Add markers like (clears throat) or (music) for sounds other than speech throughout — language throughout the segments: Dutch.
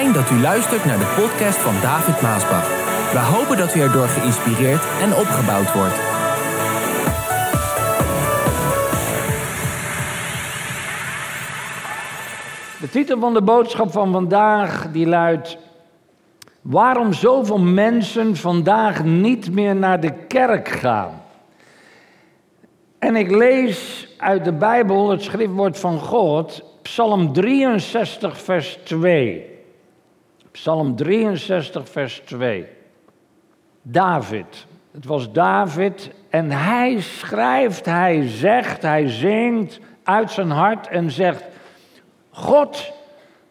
Dat u luistert naar de podcast van David Maasbach. We hopen dat u erdoor geïnspireerd en opgebouwd wordt. De titel van de boodschap van vandaag die luidt: Waarom zoveel mensen vandaag niet meer naar de kerk gaan? En ik lees uit de Bijbel het schriftwoord van God, Psalm 63, vers 2. Psalm 63, vers 2. David. Het was David en hij schrijft, hij zegt, hij zingt uit zijn hart en zegt: God,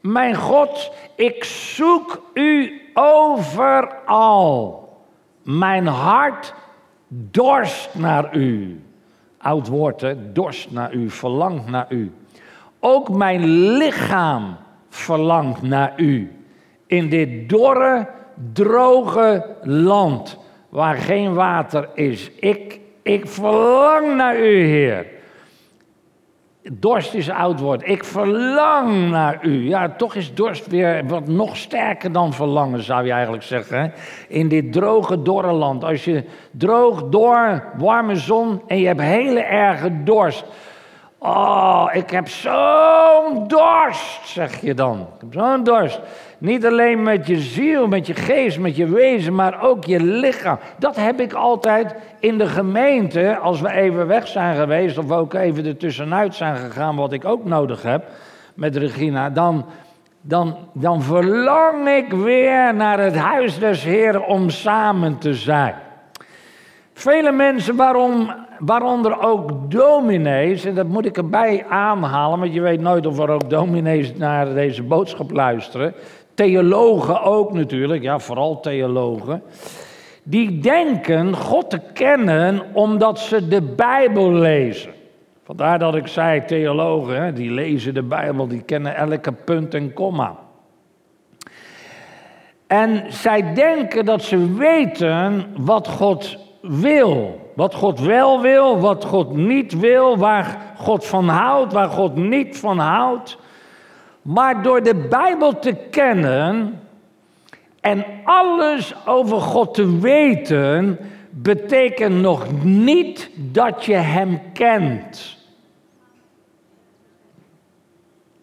mijn God, ik zoek u overal. Mijn hart dorst naar u. Oud woord? Dorst naar u, verlangt naar u. Ook mijn lichaam verlangt naar u. In dit dorre, droge land waar geen water is. Ik, ik verlang naar u, Heer. Dorst is oud woord. Ik verlang naar u. Ja, toch is dorst weer wat nog sterker dan verlangen, zou je eigenlijk zeggen. In dit droge, dorre land. Als je droog, door, warme zon en je hebt hele erge dorst. Oh, ik heb zo'n dorst, zeg je dan. Ik heb zo'n dorst. Niet alleen met je ziel, met je geest, met je wezen, maar ook je lichaam. Dat heb ik altijd in de gemeente, als we even weg zijn geweest, of ook even ertussenuit zijn gegaan, wat ik ook nodig heb met Regina, dan, dan, dan verlang ik weer naar het huis des Heeren om samen te zijn. Vele mensen, waarom, waaronder ook dominees, en dat moet ik erbij aanhalen, want je weet nooit of er ook dominees naar deze boodschap luisteren. Theologen ook natuurlijk, ja, vooral theologen. Die denken God te kennen omdat ze de Bijbel lezen. Vandaar dat ik zei, theologen, die lezen de Bijbel, die kennen elke punt en komma. En zij denken dat ze weten wat God wil. Wat God wel wil, wat God niet wil, waar God van houdt, waar God niet van houdt. Maar door de Bijbel te kennen en alles over God te weten, betekent nog niet dat je Hem kent.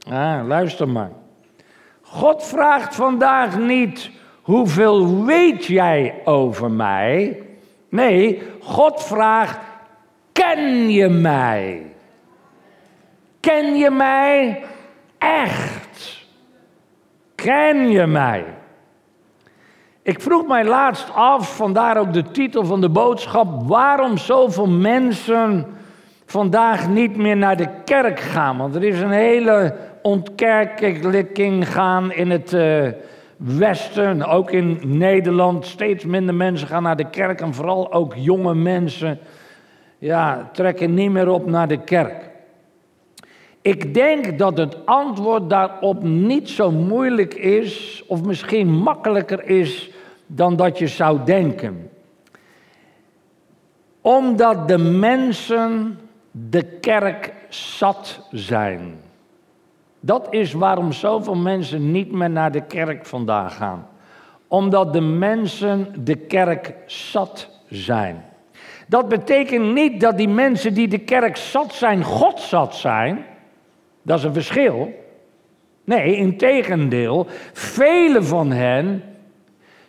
Ah, luister maar. God vraagt vandaag niet hoeveel weet jij over mij. Nee, God vraagt: ken je mij? Ken je mij echt? Ken je mij? Ik vroeg mij laatst af, vandaar ook de titel van de boodschap, waarom zoveel mensen vandaag niet meer naar de kerk gaan. Want er is een hele ontkerkelijking gaan in het uh, Westen, ook in Nederland. Steeds minder mensen gaan naar de kerk en vooral ook jonge mensen ja, trekken niet meer op naar de kerk. Ik denk dat het antwoord daarop niet zo moeilijk is, of misschien makkelijker is dan dat je zou denken. Omdat de mensen de kerk zat zijn. Dat is waarom zoveel mensen niet meer naar de kerk vandaag gaan. Omdat de mensen de kerk zat zijn. Dat betekent niet dat die mensen die de kerk zat zijn, God zat zijn. Dat is een verschil. Nee, in tegendeel, vele van hen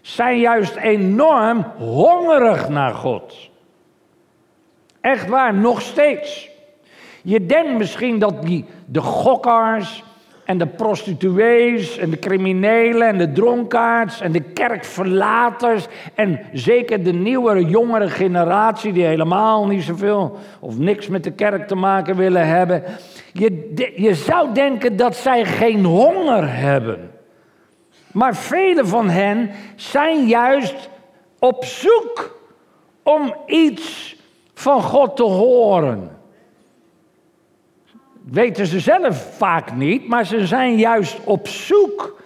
zijn juist enorm hongerig naar God. Echt waar, nog steeds. Je denkt misschien dat die, de gokkers en de prostituees en de criminelen en de dronkaards en de kerkverlaters en zeker de nieuwere, jongere generatie die helemaal niet zoveel of niks met de kerk te maken willen hebben. Je, je zou denken dat zij geen honger hebben. Maar vele van hen zijn juist op zoek om iets van God te horen. Weten ze zelf vaak niet, maar ze zijn juist op zoek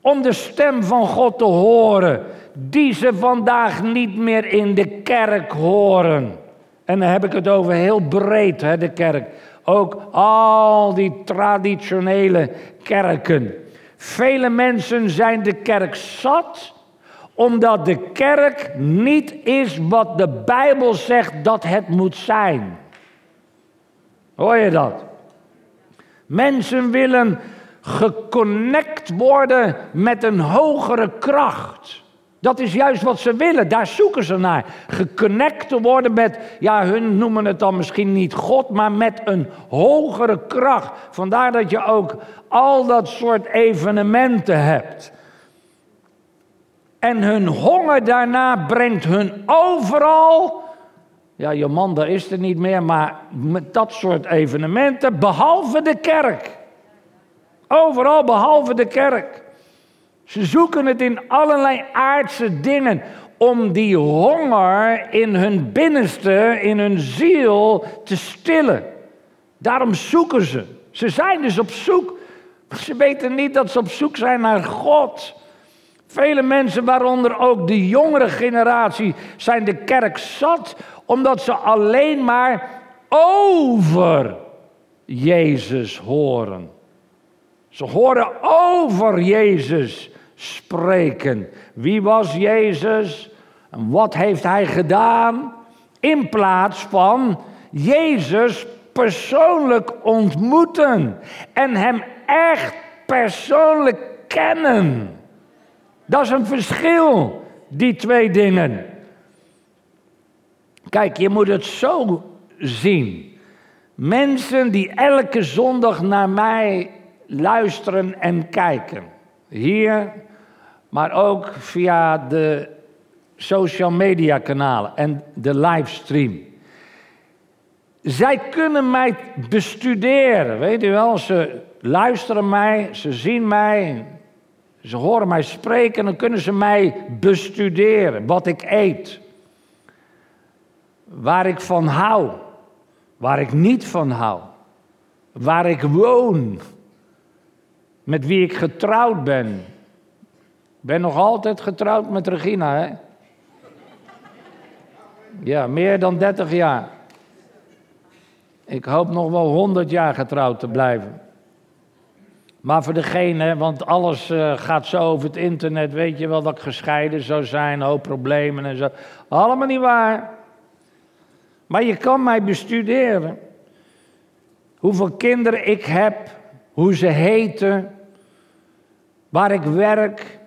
om de stem van God te horen, die ze vandaag niet meer in de kerk horen. En dan heb ik het over heel breed, hè, de kerk. Ook al die traditionele kerken. Vele mensen zijn de kerk zat omdat de kerk niet is wat de Bijbel zegt dat het moet zijn. Hoor je dat? Mensen willen geconnect worden met een hogere kracht. Dat is juist wat ze willen, daar zoeken ze naar. Geconnect te worden met, ja, hun noemen het dan misschien niet God, maar met een hogere kracht. Vandaar dat je ook al dat soort evenementen hebt. En hun honger daarna brengt hun overal. Ja, je man, daar is er niet meer, maar met dat soort evenementen, behalve de kerk. Overal behalve de kerk. Ze zoeken het in allerlei aardse dingen om die honger in hun binnenste, in hun ziel te stillen. Daarom zoeken ze. Ze zijn dus op zoek. Ze weten niet dat ze op zoek zijn naar God. Vele mensen, waaronder ook de jongere generatie, zijn de kerk zat omdat ze alleen maar over Jezus horen. Ze horen over Jezus spreken. Wie was Jezus? En wat heeft hij gedaan? In plaats van Jezus persoonlijk ontmoeten en hem echt persoonlijk kennen. Dat is een verschil, die twee dingen. Kijk, je moet het zo zien. Mensen die elke zondag naar mij luisteren en kijken. Hier, maar ook via de social media kanalen en de livestream. Zij kunnen mij bestuderen, weet u wel. Ze luisteren mij, ze zien mij, ze horen mij spreken, dan kunnen ze mij bestuderen. Wat ik eet, waar ik van hou, waar ik niet van hou, waar ik woon, met wie ik getrouwd ben. Ik ben nog altijd getrouwd met Regina, hè? Ja, meer dan 30 jaar. Ik hoop nog wel 100 jaar getrouwd te blijven. Maar voor degene, want alles uh, gaat zo over het internet, weet je wel dat ik gescheiden zou zijn, hoop problemen en zo. Allemaal niet waar. Maar je kan mij bestuderen. Hoeveel kinderen ik heb, hoe ze heten, waar ik werk,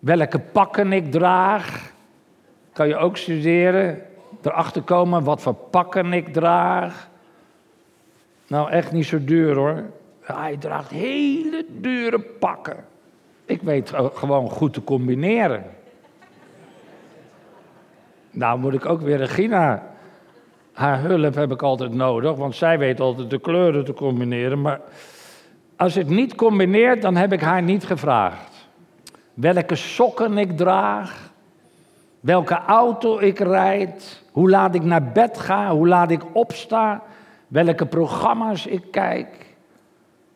welke pakken ik draag. Kan je ook studeren, erachter komen wat voor pakken ik draag. Nou, echt niet zo duur hoor. Hij draagt hele dure pakken. Ik weet gewoon goed te combineren. Nou moet ik ook weer Regina. Haar hulp heb ik altijd nodig, want zij weet altijd de kleuren te combineren. Maar als ik niet combineert, dan heb ik haar niet gevraagd. Welke sokken ik draag, welke auto ik rijd, hoe laat ik naar bed ga, hoe laat ik opsta, welke programma's ik kijk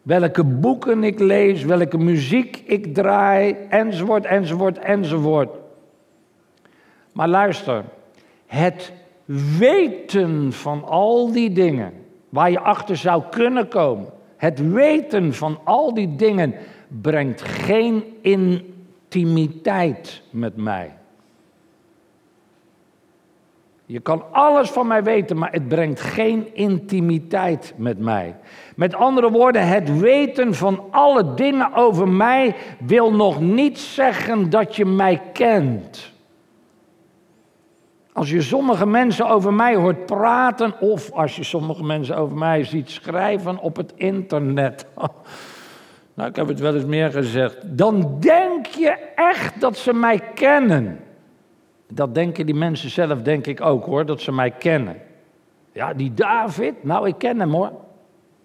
welke boeken ik lees, welke muziek ik draai, enzovoort, enzovoort, enzovoort. Maar luister, het weten van al die dingen, waar je achter zou kunnen komen, het weten van al die dingen brengt geen intimiteit met mij. Je kan alles van mij weten, maar het brengt geen intimiteit met mij. Met andere woorden, het weten van alle dingen over mij wil nog niet zeggen dat je mij kent. Als je sommige mensen over mij hoort praten, of als je sommige mensen over mij ziet schrijven op het internet. (laughs) Nou, ik heb het wel eens meer gezegd. Dan denk je echt dat ze mij kennen. Dat denken die mensen zelf, denk ik ook hoor, dat ze mij kennen. Ja, die David, nou ik ken hem hoor.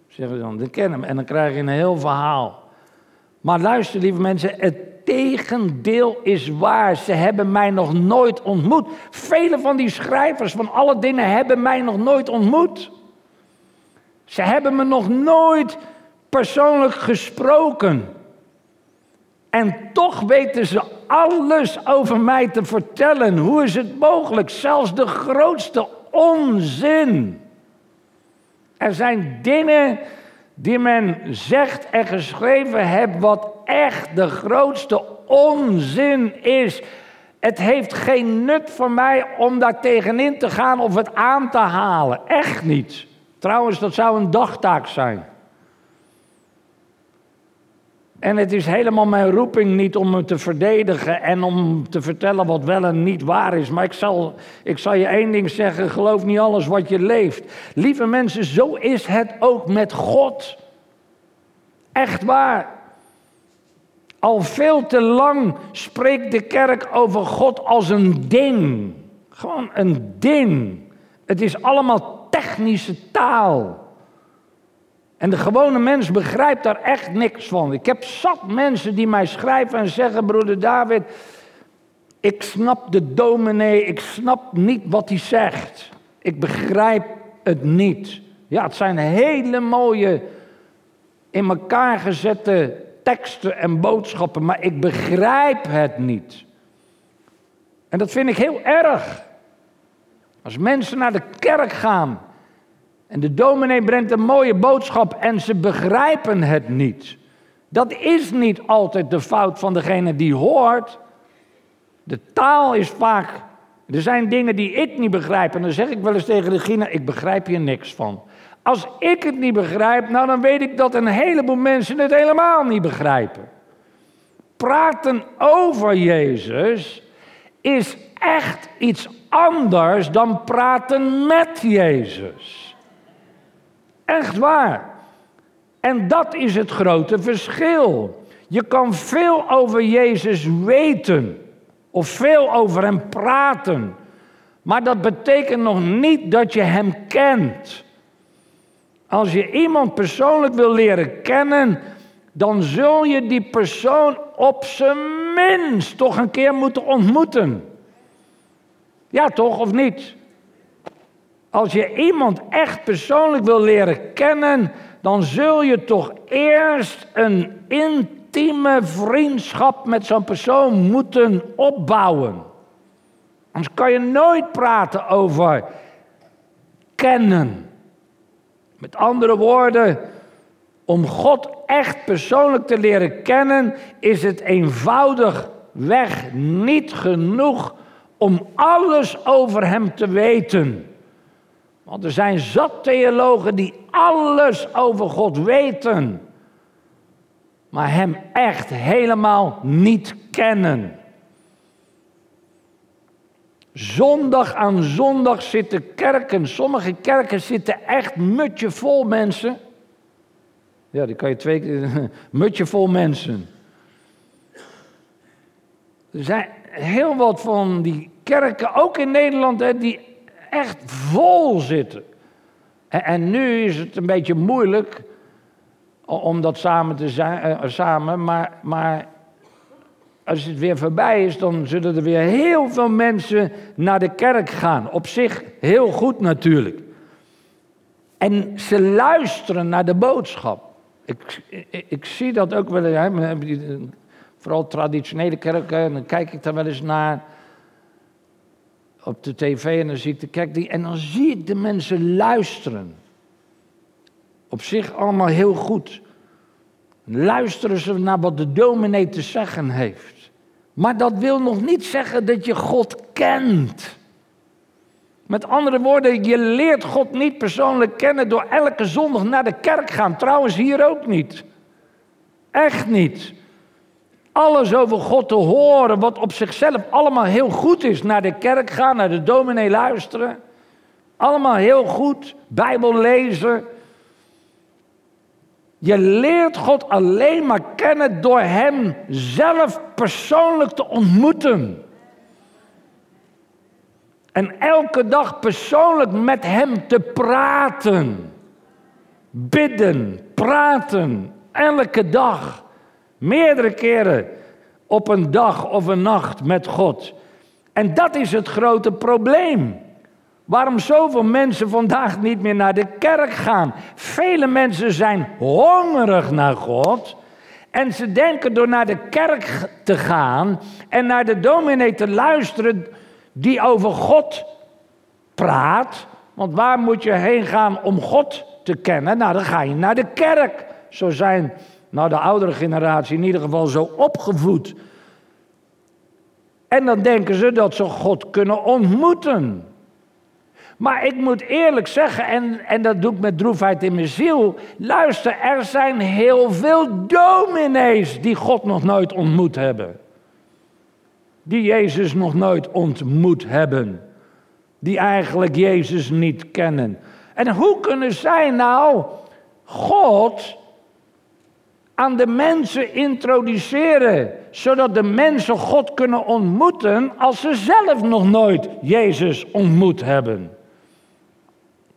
Zeggen ze dan, ik ken hem. En dan krijg je een heel verhaal. Maar luister lieve mensen, het tegendeel is waar. Ze hebben mij nog nooit ontmoet. Vele van die schrijvers van alle dingen hebben mij nog nooit ontmoet. Ze hebben me nog nooit persoonlijk gesproken. En toch weten ze alles over mij te vertellen. Hoe is het mogelijk? Zelfs de grootste onzin. Er zijn dingen die men zegt en geschreven heeft, wat echt de grootste onzin is. Het heeft geen nut voor mij om daar tegenin te gaan of het aan te halen. Echt niet. Trouwens, dat zou een dagtaak zijn. En het is helemaal mijn roeping niet om me te verdedigen en om te vertellen wat wel en niet waar is. Maar ik zal, ik zal je één ding zeggen: geloof niet alles wat je leeft. Lieve mensen, zo is het ook met God. Echt waar. Al veel te lang spreekt de kerk over God als een ding. Gewoon een ding. Het is allemaal technische taal. En de gewone mens begrijpt daar echt niks van. Ik heb zat mensen die mij schrijven en zeggen: Broeder David, ik snap de dominee, ik snap niet wat hij zegt. Ik begrijp het niet. Ja, het zijn hele mooie, in elkaar gezette teksten en boodschappen, maar ik begrijp het niet. En dat vind ik heel erg. Als mensen naar de kerk gaan en de dominee brengt een mooie boodschap en ze begrijpen het niet. Dat is niet altijd de fout van degene die hoort. De taal is vaak. Er zijn dingen die ik niet begrijp. En dan zeg ik wel eens tegen Regina: Ik begrijp hier niks van. Als ik het niet begrijp, nou dan weet ik dat een heleboel mensen het helemaal niet begrijpen. Praten over Jezus is echt iets anders dan praten met Jezus. Echt waar. En dat is het grote verschil. Je kan veel over Jezus weten of veel over Hem praten, maar dat betekent nog niet dat je Hem kent. Als je iemand persoonlijk wil leren kennen, dan zul je die persoon op zijn minst toch een keer moeten ontmoeten. Ja, toch of niet? Als je iemand echt persoonlijk wil leren kennen, dan zul je toch eerst een intieme vriendschap met zo'n persoon moeten opbouwen. Anders kan je nooit praten over kennen. Met andere woorden, om God echt persoonlijk te leren kennen, is het eenvoudig weg niet genoeg om alles over Hem te weten. Want er zijn zat theologen die alles over God weten, maar Hem echt helemaal niet kennen. Zondag aan zondag zitten kerken, sommige kerken zitten echt mutje vol mensen. Ja, die kan je twee keer, (laughs) mutje vol mensen. Er zijn heel wat van die kerken, ook in Nederland, hè, die echt vol zitten. En, en, nu is het een beetje moeilijk om dat samen te zijn, uh, samen, maar, maar als het weer voorbij is, dan zullen er weer heel veel mensen naar de kerk gaan. Op zich heel goed natuurlijk. En ze luisteren naar de boodschap. Ik, ik, zie dat ook wel, hè, vooral traditionele kerken, en dan kijk ik daar wel eens naar op de tv en dan zie ik de kerk die, en dan zie ik de mensen luisteren. Op zich allemaal heel goed. Luisteren ze naar wat de dominee te zeggen heeft. Maar dat wil nog niet zeggen dat je God kent. Met andere woorden, je leert God niet persoonlijk kennen door elke zondag naar de kerk gaan. Trouwens, hier ook niet. Echt niet alles over God te horen, wat op zichzelf allemaal heel goed is. Naar de kerk gaan, naar de dominee luisteren. Allemaal heel goed. Bijbel lezen. Je leert God alleen maar kennen door Hem zelf persoonlijk te ontmoeten. En elke dag persoonlijk met Hem te praten. Bidden, praten, elke dag. Meerdere keren op een dag of een nacht met God. En dat is het grote probleem. Waarom zoveel mensen vandaag niet meer naar de kerk gaan. Vele mensen zijn hongerig naar God. En ze denken door naar de kerk te gaan en naar de dominee te luisteren die over God praat. Want waar moet je heen gaan om God te kennen, nou dan ga je naar de kerk. Zo zijn nou, de oudere generatie in ieder geval zo opgevoed. En dan denken ze dat ze God kunnen ontmoeten. Maar ik moet eerlijk zeggen, en, en dat doe ik met droefheid in mijn ziel. Luister, er zijn heel veel dominees die God nog nooit ontmoet hebben. Die Jezus nog nooit ontmoet hebben. Die eigenlijk Jezus niet kennen. En hoe kunnen zij nou God aan de mensen introduceren, zodat de mensen God kunnen ontmoeten als ze zelf nog nooit Jezus ontmoet hebben?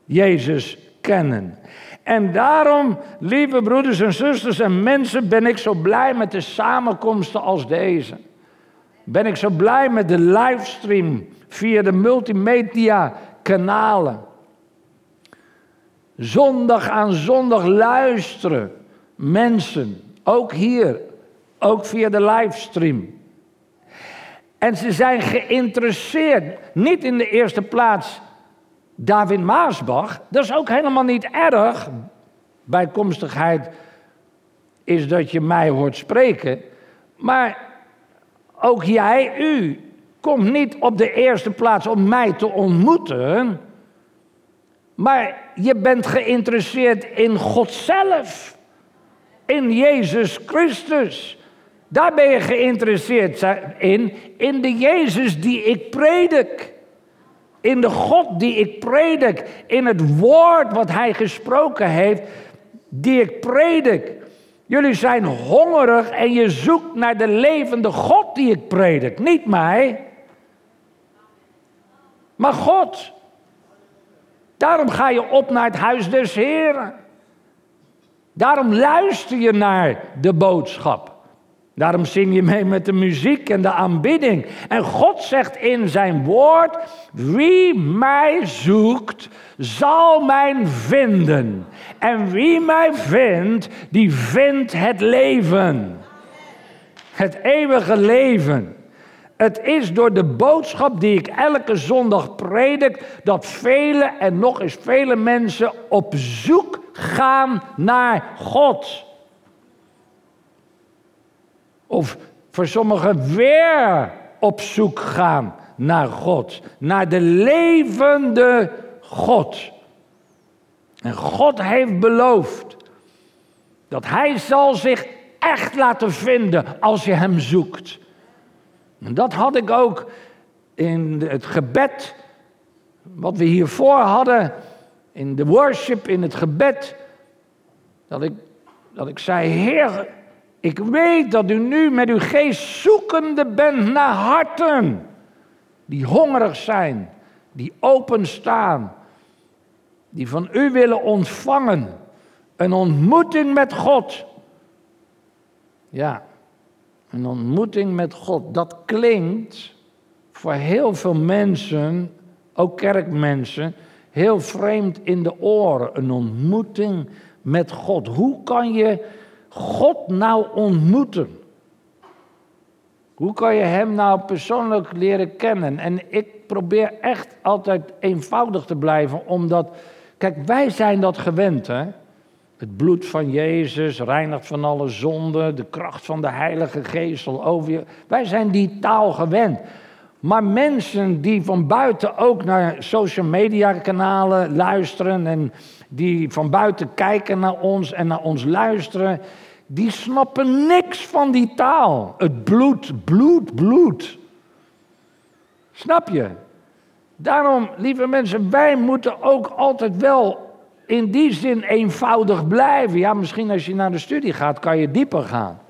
Jezus kennen. En daarom, lieve broeders en zusters en mensen, ben ik zo blij met de samenkomsten als deze. Ben ik zo blij met de livestream via de multimedia kanalen. Zondag aan zondag luisteren mensen, ook hier, ook via de livestream. En ze zijn geïnteresseerd, niet in de eerste plaats David Maasbach, dat is ook helemaal niet erg. Bijkomstigheid is dat je mij hoort spreken. Maar ook jij, u, komt niet op de eerste plaats om mij te ontmoeten. Maar je bent geïnteresseerd in God zelf. In Jezus Christus. Daar ben je geïnteresseerd in. In de Jezus die ik predik in de God die ik predik, in het woord wat Hij gesproken heeft, die ik predik. Jullie zijn hongerig en je zoekt naar de levende God die ik predik. Niet mij, maar God. Daarom ga je op naar het huis des Heren. Daarom luister je naar de boodschap. Daarom zing je mee met de muziek en de aanbidding. En God zegt in zijn woord: Wie mij zoekt, zal mij vinden. En wie mij vindt, die vindt het leven. Het eeuwige leven. Het is door de boodschap die ik elke zondag predik dat vele en nog eens vele mensen op zoek gaan naar God. Of voor sommigen weer op zoek gaan naar God. Naar de levende God. En God heeft beloofd dat Hij zal zich echt laten vinden als je Hem zoekt. En dat had ik ook in het gebed, wat we hiervoor hadden, in de worship, in het gebed. Dat ik, dat ik zei, Heer, ik weet dat u nu met uw geest zoekende bent naar harten die hongerig zijn, die openstaan, die van u willen ontvangen. Een ontmoeting met God. Ja, een ontmoeting met God. Dat klinkt voor heel veel mensen, ook kerkmensen, heel vreemd in de oren. Een ontmoeting met God. Hoe kan je God nou ontmoeten? Hoe kan je Hem nou persoonlijk leren kennen? En ik probeer echt altijd eenvoudig te blijven, omdat, kijk, wij zijn dat gewend, hè? Het bloed van Jezus reinigt van alle zonden, de kracht van de Heilige Geest over je. Wij zijn die taal gewend. Maar mensen die van buiten ook naar social media kanalen luisteren en die van buiten kijken naar ons en naar ons luisteren, die snappen niks van die taal. Het bloed, bloed, bloed. Snap je? Daarom, lieve mensen, wij moeten ook altijd wel in die zin eenvoudig blijven. Ja, misschien als je naar de studie gaat, kan je dieper gaan.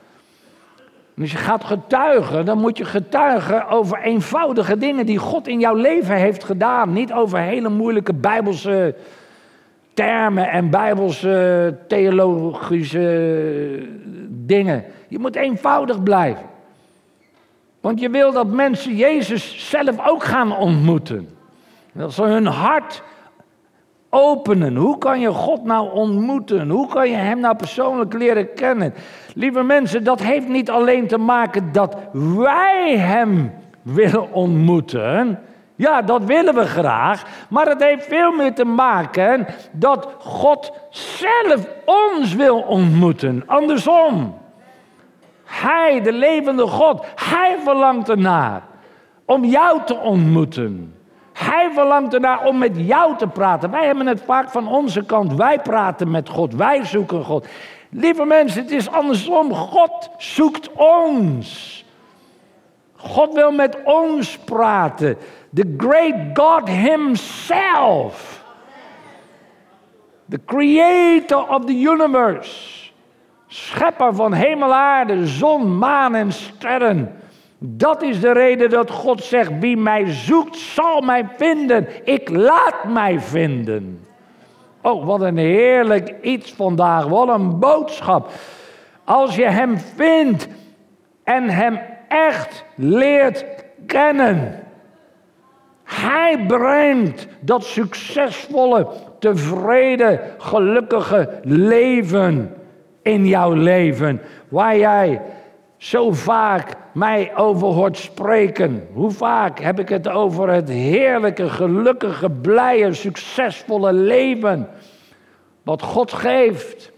En als je gaat getuigen, dan moet je getuigen over eenvoudige dingen die God in jouw leven heeft gedaan. Niet over hele moeilijke bijbelse termen en bijbelse theologische dingen. Je moet eenvoudig blijven. Want je wil dat mensen Jezus zelf ook gaan ontmoeten. Dat ze hun hart openen. Hoe kan je God nou ontmoeten? Hoe kan je Hem nou persoonlijk leren kennen? Lieve mensen, dat heeft niet alleen te maken dat wij Hem willen ontmoeten. Ja, dat willen we graag, maar het heeft veel meer te maken dat God zelf ons wil ontmoeten. Andersom. Hij, de levende God, hij verlangt ernaar om jou te ontmoeten. Hij verlangt ernaar om met jou te praten. Wij hebben het vaak van onze kant. Wij praten met God. Wij zoeken God. Lieve mensen, het is andersom. God zoekt ons. God wil met ons praten. The great God Himself. The creator of the universe. Schepper van hemel, aarde, zon, maan en sterren. Dat is de reden dat God zegt: Wie mij zoekt, zal mij vinden. Ik laat mij vinden. Oh, wat een heerlijk iets vandaag. Wat een boodschap. Als je Hem vindt en Hem echt leert kennen. Hij brengt dat succesvolle, tevreden, gelukkige leven in jouw leven. Waar jij zo vaak mij over hoort spreken. Hoe vaak heb ik het over het heerlijke, gelukkige, blije, succesvolle leven. Wat God geeft.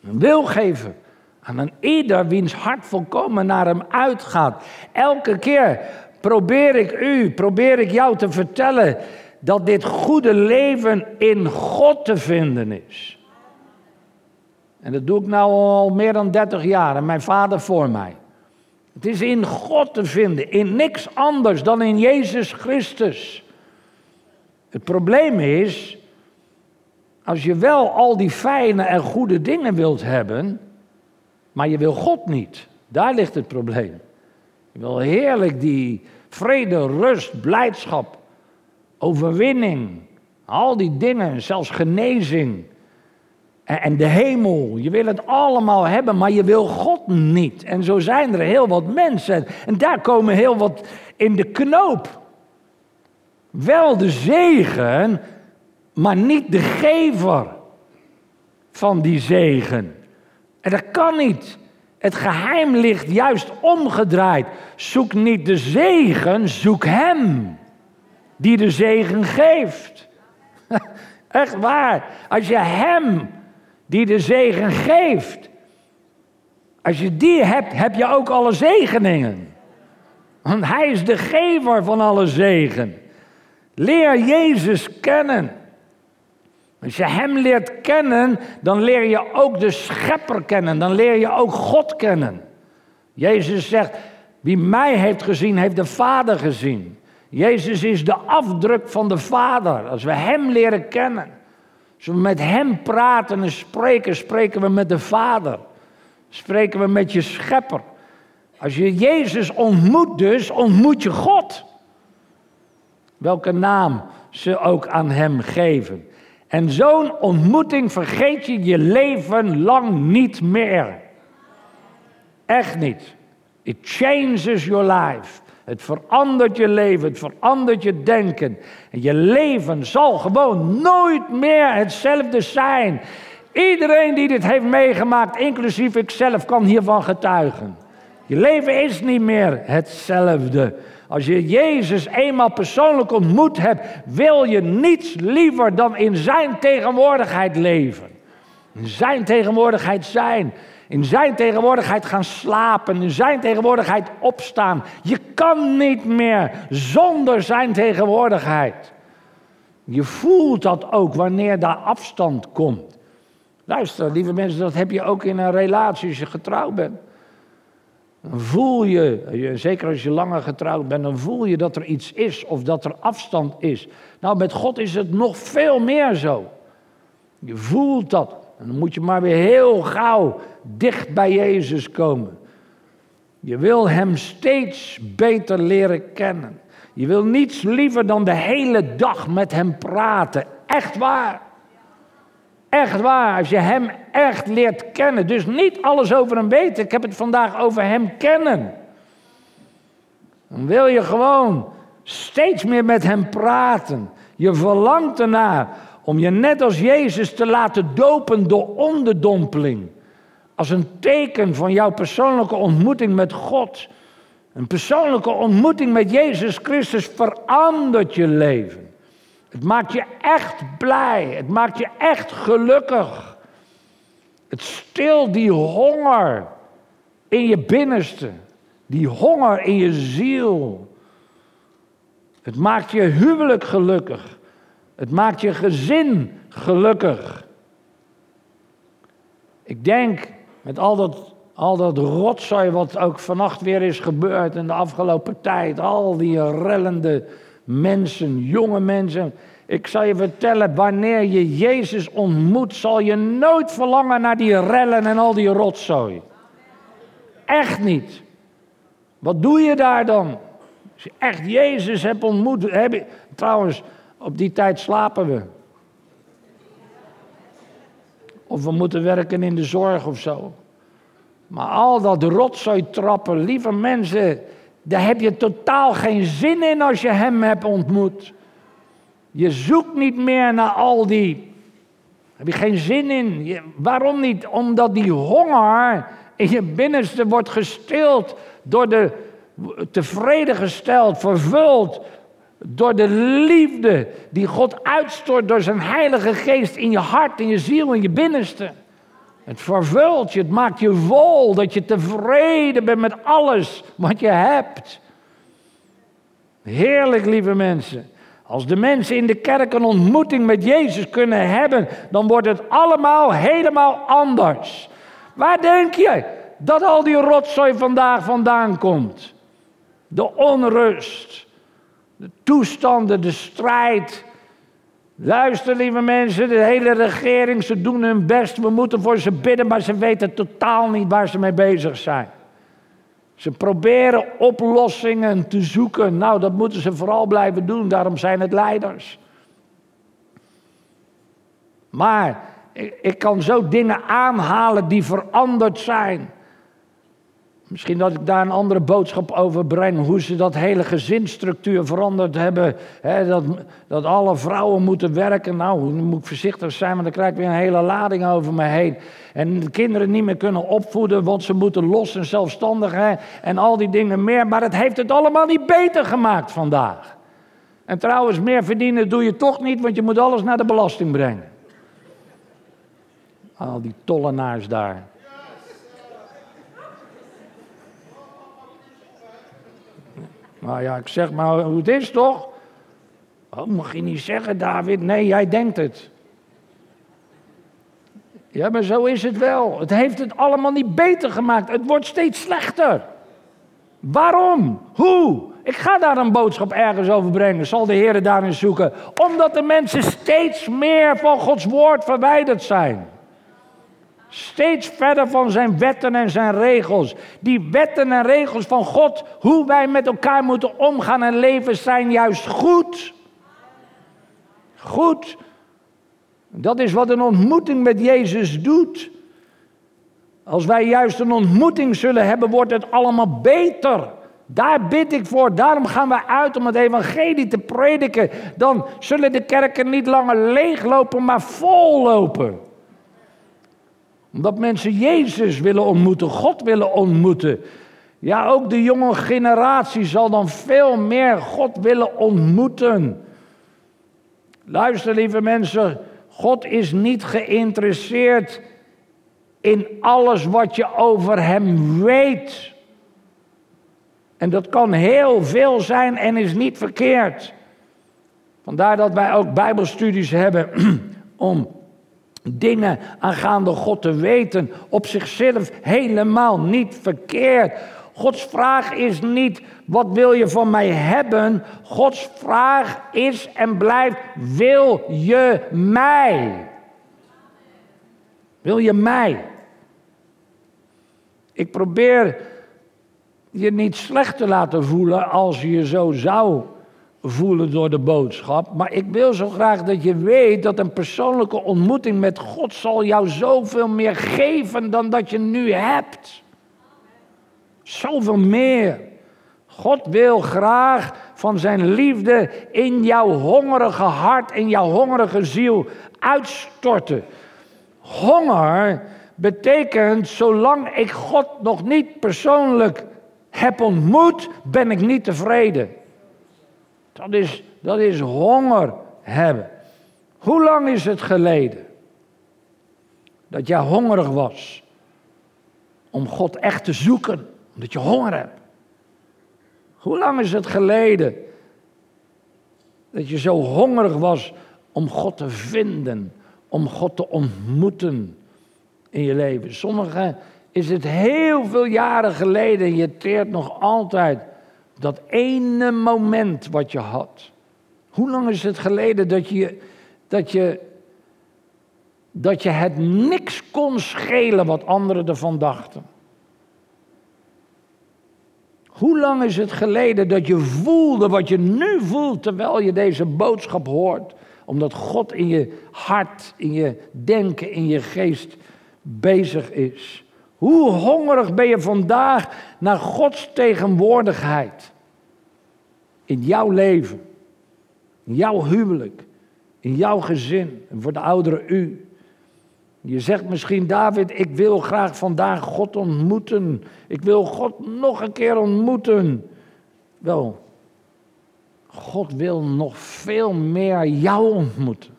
Wil geven. Aan een ieder wiens hart volkomen naar hem uitgaat. Elke keer probeer ik u, probeer ik jou te vertellen dat dit goede leven in God te vinden is. En dat doe ik nou al meer dan 30 jaar en mijn vader voor mij. Het is in God te vinden, in niks anders dan in Jezus Christus. Het probleem is, als je wel al die fijne en goede dingen wilt hebben, maar je wil God niet, daar ligt het probleem. Je wil heerlijk die vrede, rust, blijdschap, overwinning, al die dingen, zelfs genezing en de hemel. Je wil het allemaal hebben, maar je wil God niet. En zo zijn er heel wat mensen. En daar komen heel wat in de knoop. Wel de zegen, maar niet de gever van die zegen. En dat kan niet. Het geheim ligt juist omgedraaid. Zoek niet de zegen, zoek Hem die de zegen geeft. (laughs) Echt waar. Als je Hem die de zegen geeft. Als je die hebt, heb je ook alle zegeningen. Want Hij is de gever van alle zegen. Leer Jezus kennen. Als je Hem leert kennen, dan leer je ook de Schepper kennen. Dan leer je ook God kennen. Jezus zegt, wie mij heeft gezien, heeft de Vader gezien. Jezus is de afdruk van de Vader. Als we Hem leren kennen. Als we met Hem praten en spreken, spreken we met de Vader. Spreken we met je schepper. Als je Jezus ontmoet dus, ontmoet je God. Welke naam ze ook aan Hem geven. En zo'n ontmoeting vergeet je je leven lang niet meer. Echt niet. It changes your life. Het verandert je leven, het verandert je denken. En je leven zal gewoon nooit meer hetzelfde zijn. Iedereen die dit heeft meegemaakt, inclusief ikzelf, kan hiervan getuigen. Je leven is niet meer hetzelfde. Als je Jezus eenmaal persoonlijk ontmoet hebt, wil je niets liever dan in Zijn tegenwoordigheid leven. In Zijn tegenwoordigheid zijn. In zijn tegenwoordigheid gaan slapen, in zijn tegenwoordigheid opstaan. Je kan niet meer zonder zijn tegenwoordigheid. Je voelt dat ook wanneer daar afstand komt. Luister, lieve mensen, dat heb je ook in een relatie als je getrouwd bent. Dan voel je, zeker als je langer getrouwd bent, dan voel je dat er iets is of dat er afstand is. Nou, met God is het nog veel meer zo. Je voelt dat. En dan moet je maar weer heel gauw dicht bij Jezus komen. Je wil Hem steeds beter leren kennen. Je wil niets liever dan de hele dag met Hem praten. Echt waar. Echt waar, als je Hem echt leert kennen. Dus niet alles over Hem weten. Ik heb het vandaag over Hem kennen. Dan wil je gewoon steeds meer met Hem praten. Je verlangt ernaar om je net als Jezus te laten dopen door onderdompeling. Als een teken van jouw persoonlijke ontmoeting met God. Een persoonlijke ontmoeting met Jezus Christus verandert je leven. Het maakt je echt blij. Het maakt je echt gelukkig. Het stilt die honger in je binnenste. Die honger in je ziel. Het maakt je huwelijk gelukkig. Het maakt je gezin gelukkig. Ik denk met al dat, al dat rotzooi wat ook vannacht weer is gebeurd in de afgelopen tijd. Al die rellende mensen, jonge mensen. Ik zal je vertellen, wanneer je Jezus ontmoet, zal je nooit verlangen naar die rellen en al die rotzooi. Echt niet. Wat doe je daar dan? Als je echt Jezus hebt ontmoet. Heb trouwens, op die tijd slapen we. Of we moeten werken in de zorg of zo. Maar al dat rotzooi trappen, lieve mensen, daar heb je totaal geen zin in als je hem hebt ontmoet. Je zoekt niet meer naar al die. Heb je geen zin in. waarom niet? Omdat die honger in je binnenste wordt gestild door de tevreden gesteld, vervuld door de liefde die God uitstort door zijn Heilige Geest in je hart, in je ziel, in je binnenste. Het vervult je, het maakt je vol, dat je tevreden bent met alles wat je hebt. Heerlijk, lieve mensen. Als de mensen in de kerk een ontmoeting met Jezus kunnen hebben, dan wordt het allemaal helemaal anders. Waar denk je dat al die rotzooi vandaag vandaan komt? De onrust, de toestanden, de strijd. Luister, lieve mensen, de hele regering, ze doen hun best. We moeten voor ze bidden, maar ze weten totaal niet waar ze mee bezig zijn. Ze proberen oplossingen te zoeken. Nou, dat moeten ze vooral blijven doen, daarom zijn het leiders. Maar ik, ik kan zo dingen aanhalen die veranderd zijn. Misschien dat ik daar een andere boodschap over breng. Hoe ze dat hele gezinsstructuur veranderd hebben. dat, dat alle vrouwen moeten werken. Nou, nu moet ik voorzichtig zijn, want dan krijg ik weer een hele lading over me heen. En de kinderen niet meer kunnen opvoeden, want ze moeten los en zelfstandig. en al die dingen meer. Maar het heeft het allemaal niet beter gemaakt vandaag. En trouwens, meer verdienen doe je toch niet, want je moet alles naar de belasting brengen. Al die tollenaars daar. Nou ja, ik zeg maar hoe het is toch? Oh, mag je niet zeggen, David? Nee, jij denkt het. Ja, maar zo is het wel. Het heeft het allemaal niet beter gemaakt. Het wordt steeds slechter. Waarom? Hoe? Ik ga daar een boodschap ergens over brengen. Zal de Heer daarin zoeken? Omdat de mensen steeds meer van Gods woord verwijderd zijn. Steeds verder van zijn wetten en zijn regels. Die wetten en regels van God, hoe wij met elkaar moeten omgaan en leven, zijn juist goed. Goed. Dat is wat een ontmoeting met Jezus doet. Als wij juist een ontmoeting zullen hebben, wordt het allemaal beter. Daar bid ik voor. Daarom gaan we uit om het evangelie te prediken. Dan zullen de kerken niet langer leeglopen, maar vollopen omdat mensen Jezus willen ontmoeten, God willen ontmoeten. Ja, ook de jonge generatie zal dan veel meer God willen ontmoeten. Luister, lieve mensen, God is niet geïnteresseerd in alles wat je over Hem weet. En dat kan heel veel zijn en is niet verkeerd. Vandaar dat wij ook Bijbelstudies hebben (clears throat) om dingen aangaande God te weten, op zichzelf helemaal niet verkeerd. Gods vraag is niet, wat wil je van mij hebben? Gods vraag is en blijft, wil je mij? Wil je mij? Ik probeer je niet slecht te laten voelen als je je zo zou voelen door de boodschap. Maar ik wil zo graag dat je weet dat een persoonlijke ontmoeting met God zal jou zoveel meer geven dan dat je nu hebt. Zoveel meer. God wil graag van zijn liefde in jouw hongerige hart, in jouw hongerige ziel uitstorten. Honger betekent, zolang ik God nog niet persoonlijk heb ontmoet, ben ik niet tevreden. Dat is, dat is honger hebben. Hoe lang is het geleden dat jij hongerig was om God echt te zoeken, omdat je honger hebt? Hoe lang is het geleden dat je zo hongerig was om God te vinden, om God te ontmoeten in je leven? Sommigen is het heel veel jaren geleden en je teert nog altijd dat ene moment wat je had. Hoe lang is het geleden dat je, dat je, dat je het niks kon schelen wat anderen ervan dachten? Hoe lang is het geleden dat je voelde wat je nu voelt terwijl je deze boodschap hoort? Omdat God in je hart, in je denken, in je geest bezig is. Hoe hongerig ben je vandaag naar Gods tegenwoordigheid? In jouw leven, in jouw huwelijk, in jouw gezin en voor de ouderen u. Je zegt misschien, David, ik wil graag vandaag God ontmoeten. Ik wil God nog een keer ontmoeten. Wel, God wil nog veel meer jou ontmoeten.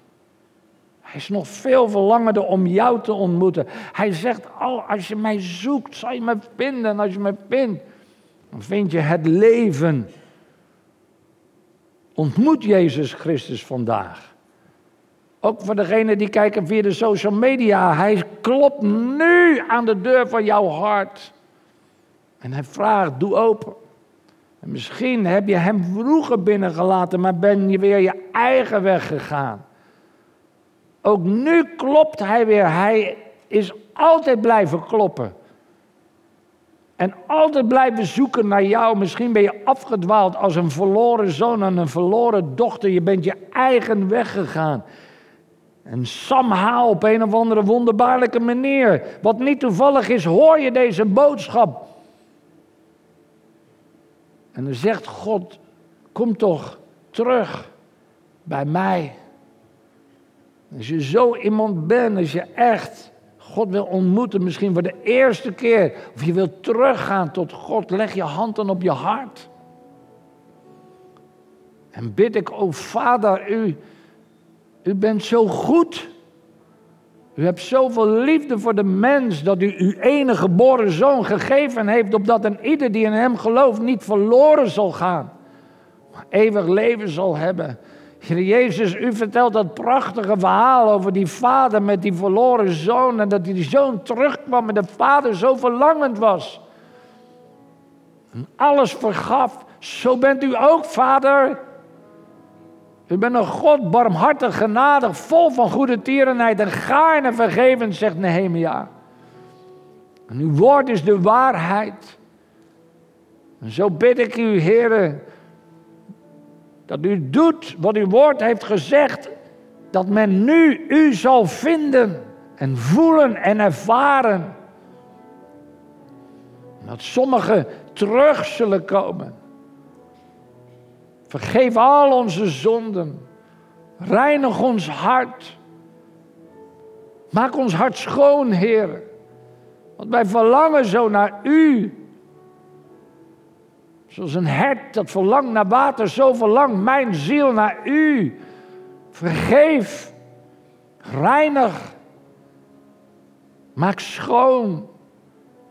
Hij is nog veel verlangender om jou te ontmoeten. Hij zegt al, als je mij zoekt, zal je me vinden. En als je me vindt, dan vind je het leven. Ontmoet Jezus Christus vandaag. Ook voor degenen die kijken via de social media. Hij klopt nu aan de deur van jouw hart. En hij vraagt, doe open. En misschien heb je hem vroeger binnengelaten, maar ben je weer je eigen weg gegaan. Ook nu klopt hij weer. Hij is altijd blijven kloppen. En altijd blijven zoeken naar jou. Misschien ben je afgedwaald als een verloren zoon en een verloren dochter. Je bent je eigen weg gegaan. En somehow op een of andere wonderbaarlijke manier, wat niet toevallig is, hoor je deze boodschap. En dan zegt God, kom toch terug bij mij. Als je zo iemand bent, als je echt God wil ontmoeten, misschien voor de eerste keer, of je wilt teruggaan tot God, leg je hand dan op je hart. En bid ik, o Vader, u, u bent zo goed. U hebt zoveel liefde voor de mens dat u uw enige geboren zoon gegeven heeft, opdat een ieder die in hem gelooft niet verloren zal gaan, maar eeuwig leven zal hebben. Jezus, u vertelt dat prachtige verhaal over die vader met die verloren zoon. En dat die zoon terugkwam en de vader zo verlangend was. En alles vergaf. Zo bent u ook, vader. U bent een God, barmhartig, genadig, vol van goede tierenheid en gaarne vergeven, zegt Nehemia. En uw woord is de waarheid. En zo bid ik u, heren, dat u doet wat uw woord heeft gezegd. Dat men nu u zal vinden en voelen en ervaren. Dat sommigen terug zullen komen. Vergeef al onze zonden. Reinig ons hart. Maak ons hart schoon, Heer. Want wij verlangen zo naar U. Zoals een hert dat verlangt naar water, zo verlangt mijn ziel naar u. Vergeef, reinig, maak schoon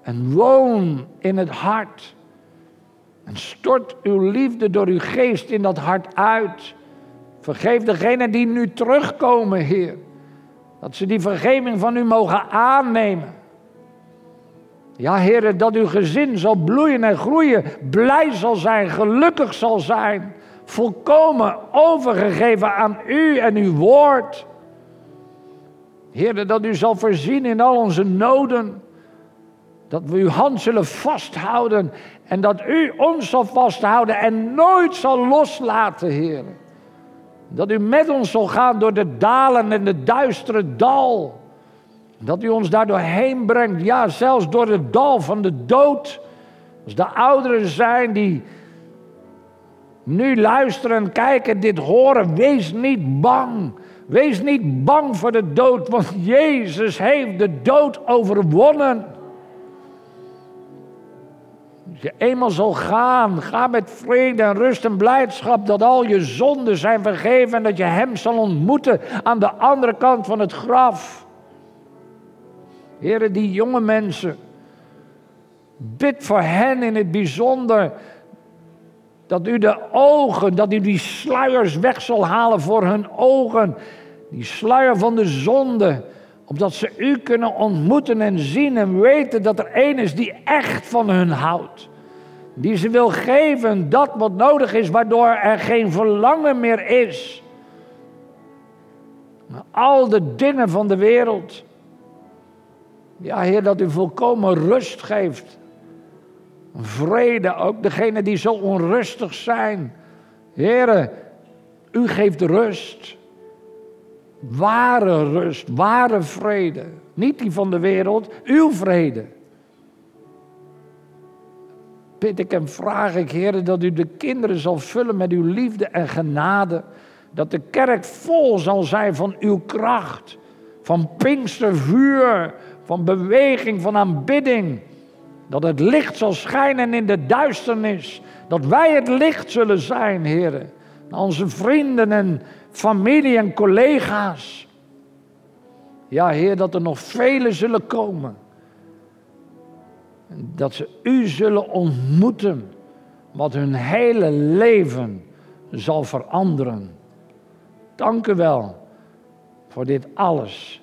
en woon in het hart. En stort uw liefde door uw geest in dat hart uit. Vergeef degenen die nu terugkomen, Heer. Dat ze die vergeving van u mogen aannemen. Ja, heren, dat uw gezin zal bloeien en groeien, blij zal zijn, gelukkig zal zijn, volkomen overgegeven aan u en uw woord. Heren, dat u zal voorzien in al onze noden, dat we uw hand zullen vasthouden en dat u ons zal vasthouden en nooit zal loslaten, heren. Dat u met ons zal gaan door de dalen en de duistere dal. Dat u ons daardoor heen brengt, ja, zelfs door het dal van de dood. Als de ouderen zijn die nu luisteren en kijken, dit horen, wees niet bang. Wees niet bang voor de dood, want Jezus heeft de dood overwonnen. Als je eenmaal zal gaan, ga met vrede en rust en blijdschap dat al je zonden zijn vergeven en dat je Hem zal ontmoeten aan de andere kant van het graf. Heren, die jonge mensen, bid voor hen in het bijzonder dat u de ogen, dat u die sluiers weg zal halen voor hun ogen. Die sluier van de zonde. Opdat ze u kunnen ontmoeten en zien en weten dat er één is die echt van hun houdt. Die ze wil geven dat wat nodig is, waardoor er geen verlangen meer is. Al de dingen van de wereld. Ja, Heer, dat u volkomen rust geeft vrede, ook degenen die zo onrustig zijn. Heren, u geeft rust. Ware rust, ware vrede. Niet die van de wereld, uw vrede. Bid ik en vraag ik, heren, dat u de kinderen zal vullen met uw liefde en genade. Dat de kerk vol zal zijn van uw kracht. Van pinkstervuur, van beweging, van aanbidding. Dat het licht zal schijnen in de duisternis. Dat wij het licht zullen zijn, heren. Onze vrienden en familie en collega's. Ja, Heer, dat er nog velen zullen komen. En dat ze U zullen ontmoeten. Wat hun hele leven zal veranderen. Dank u wel voor dit alles.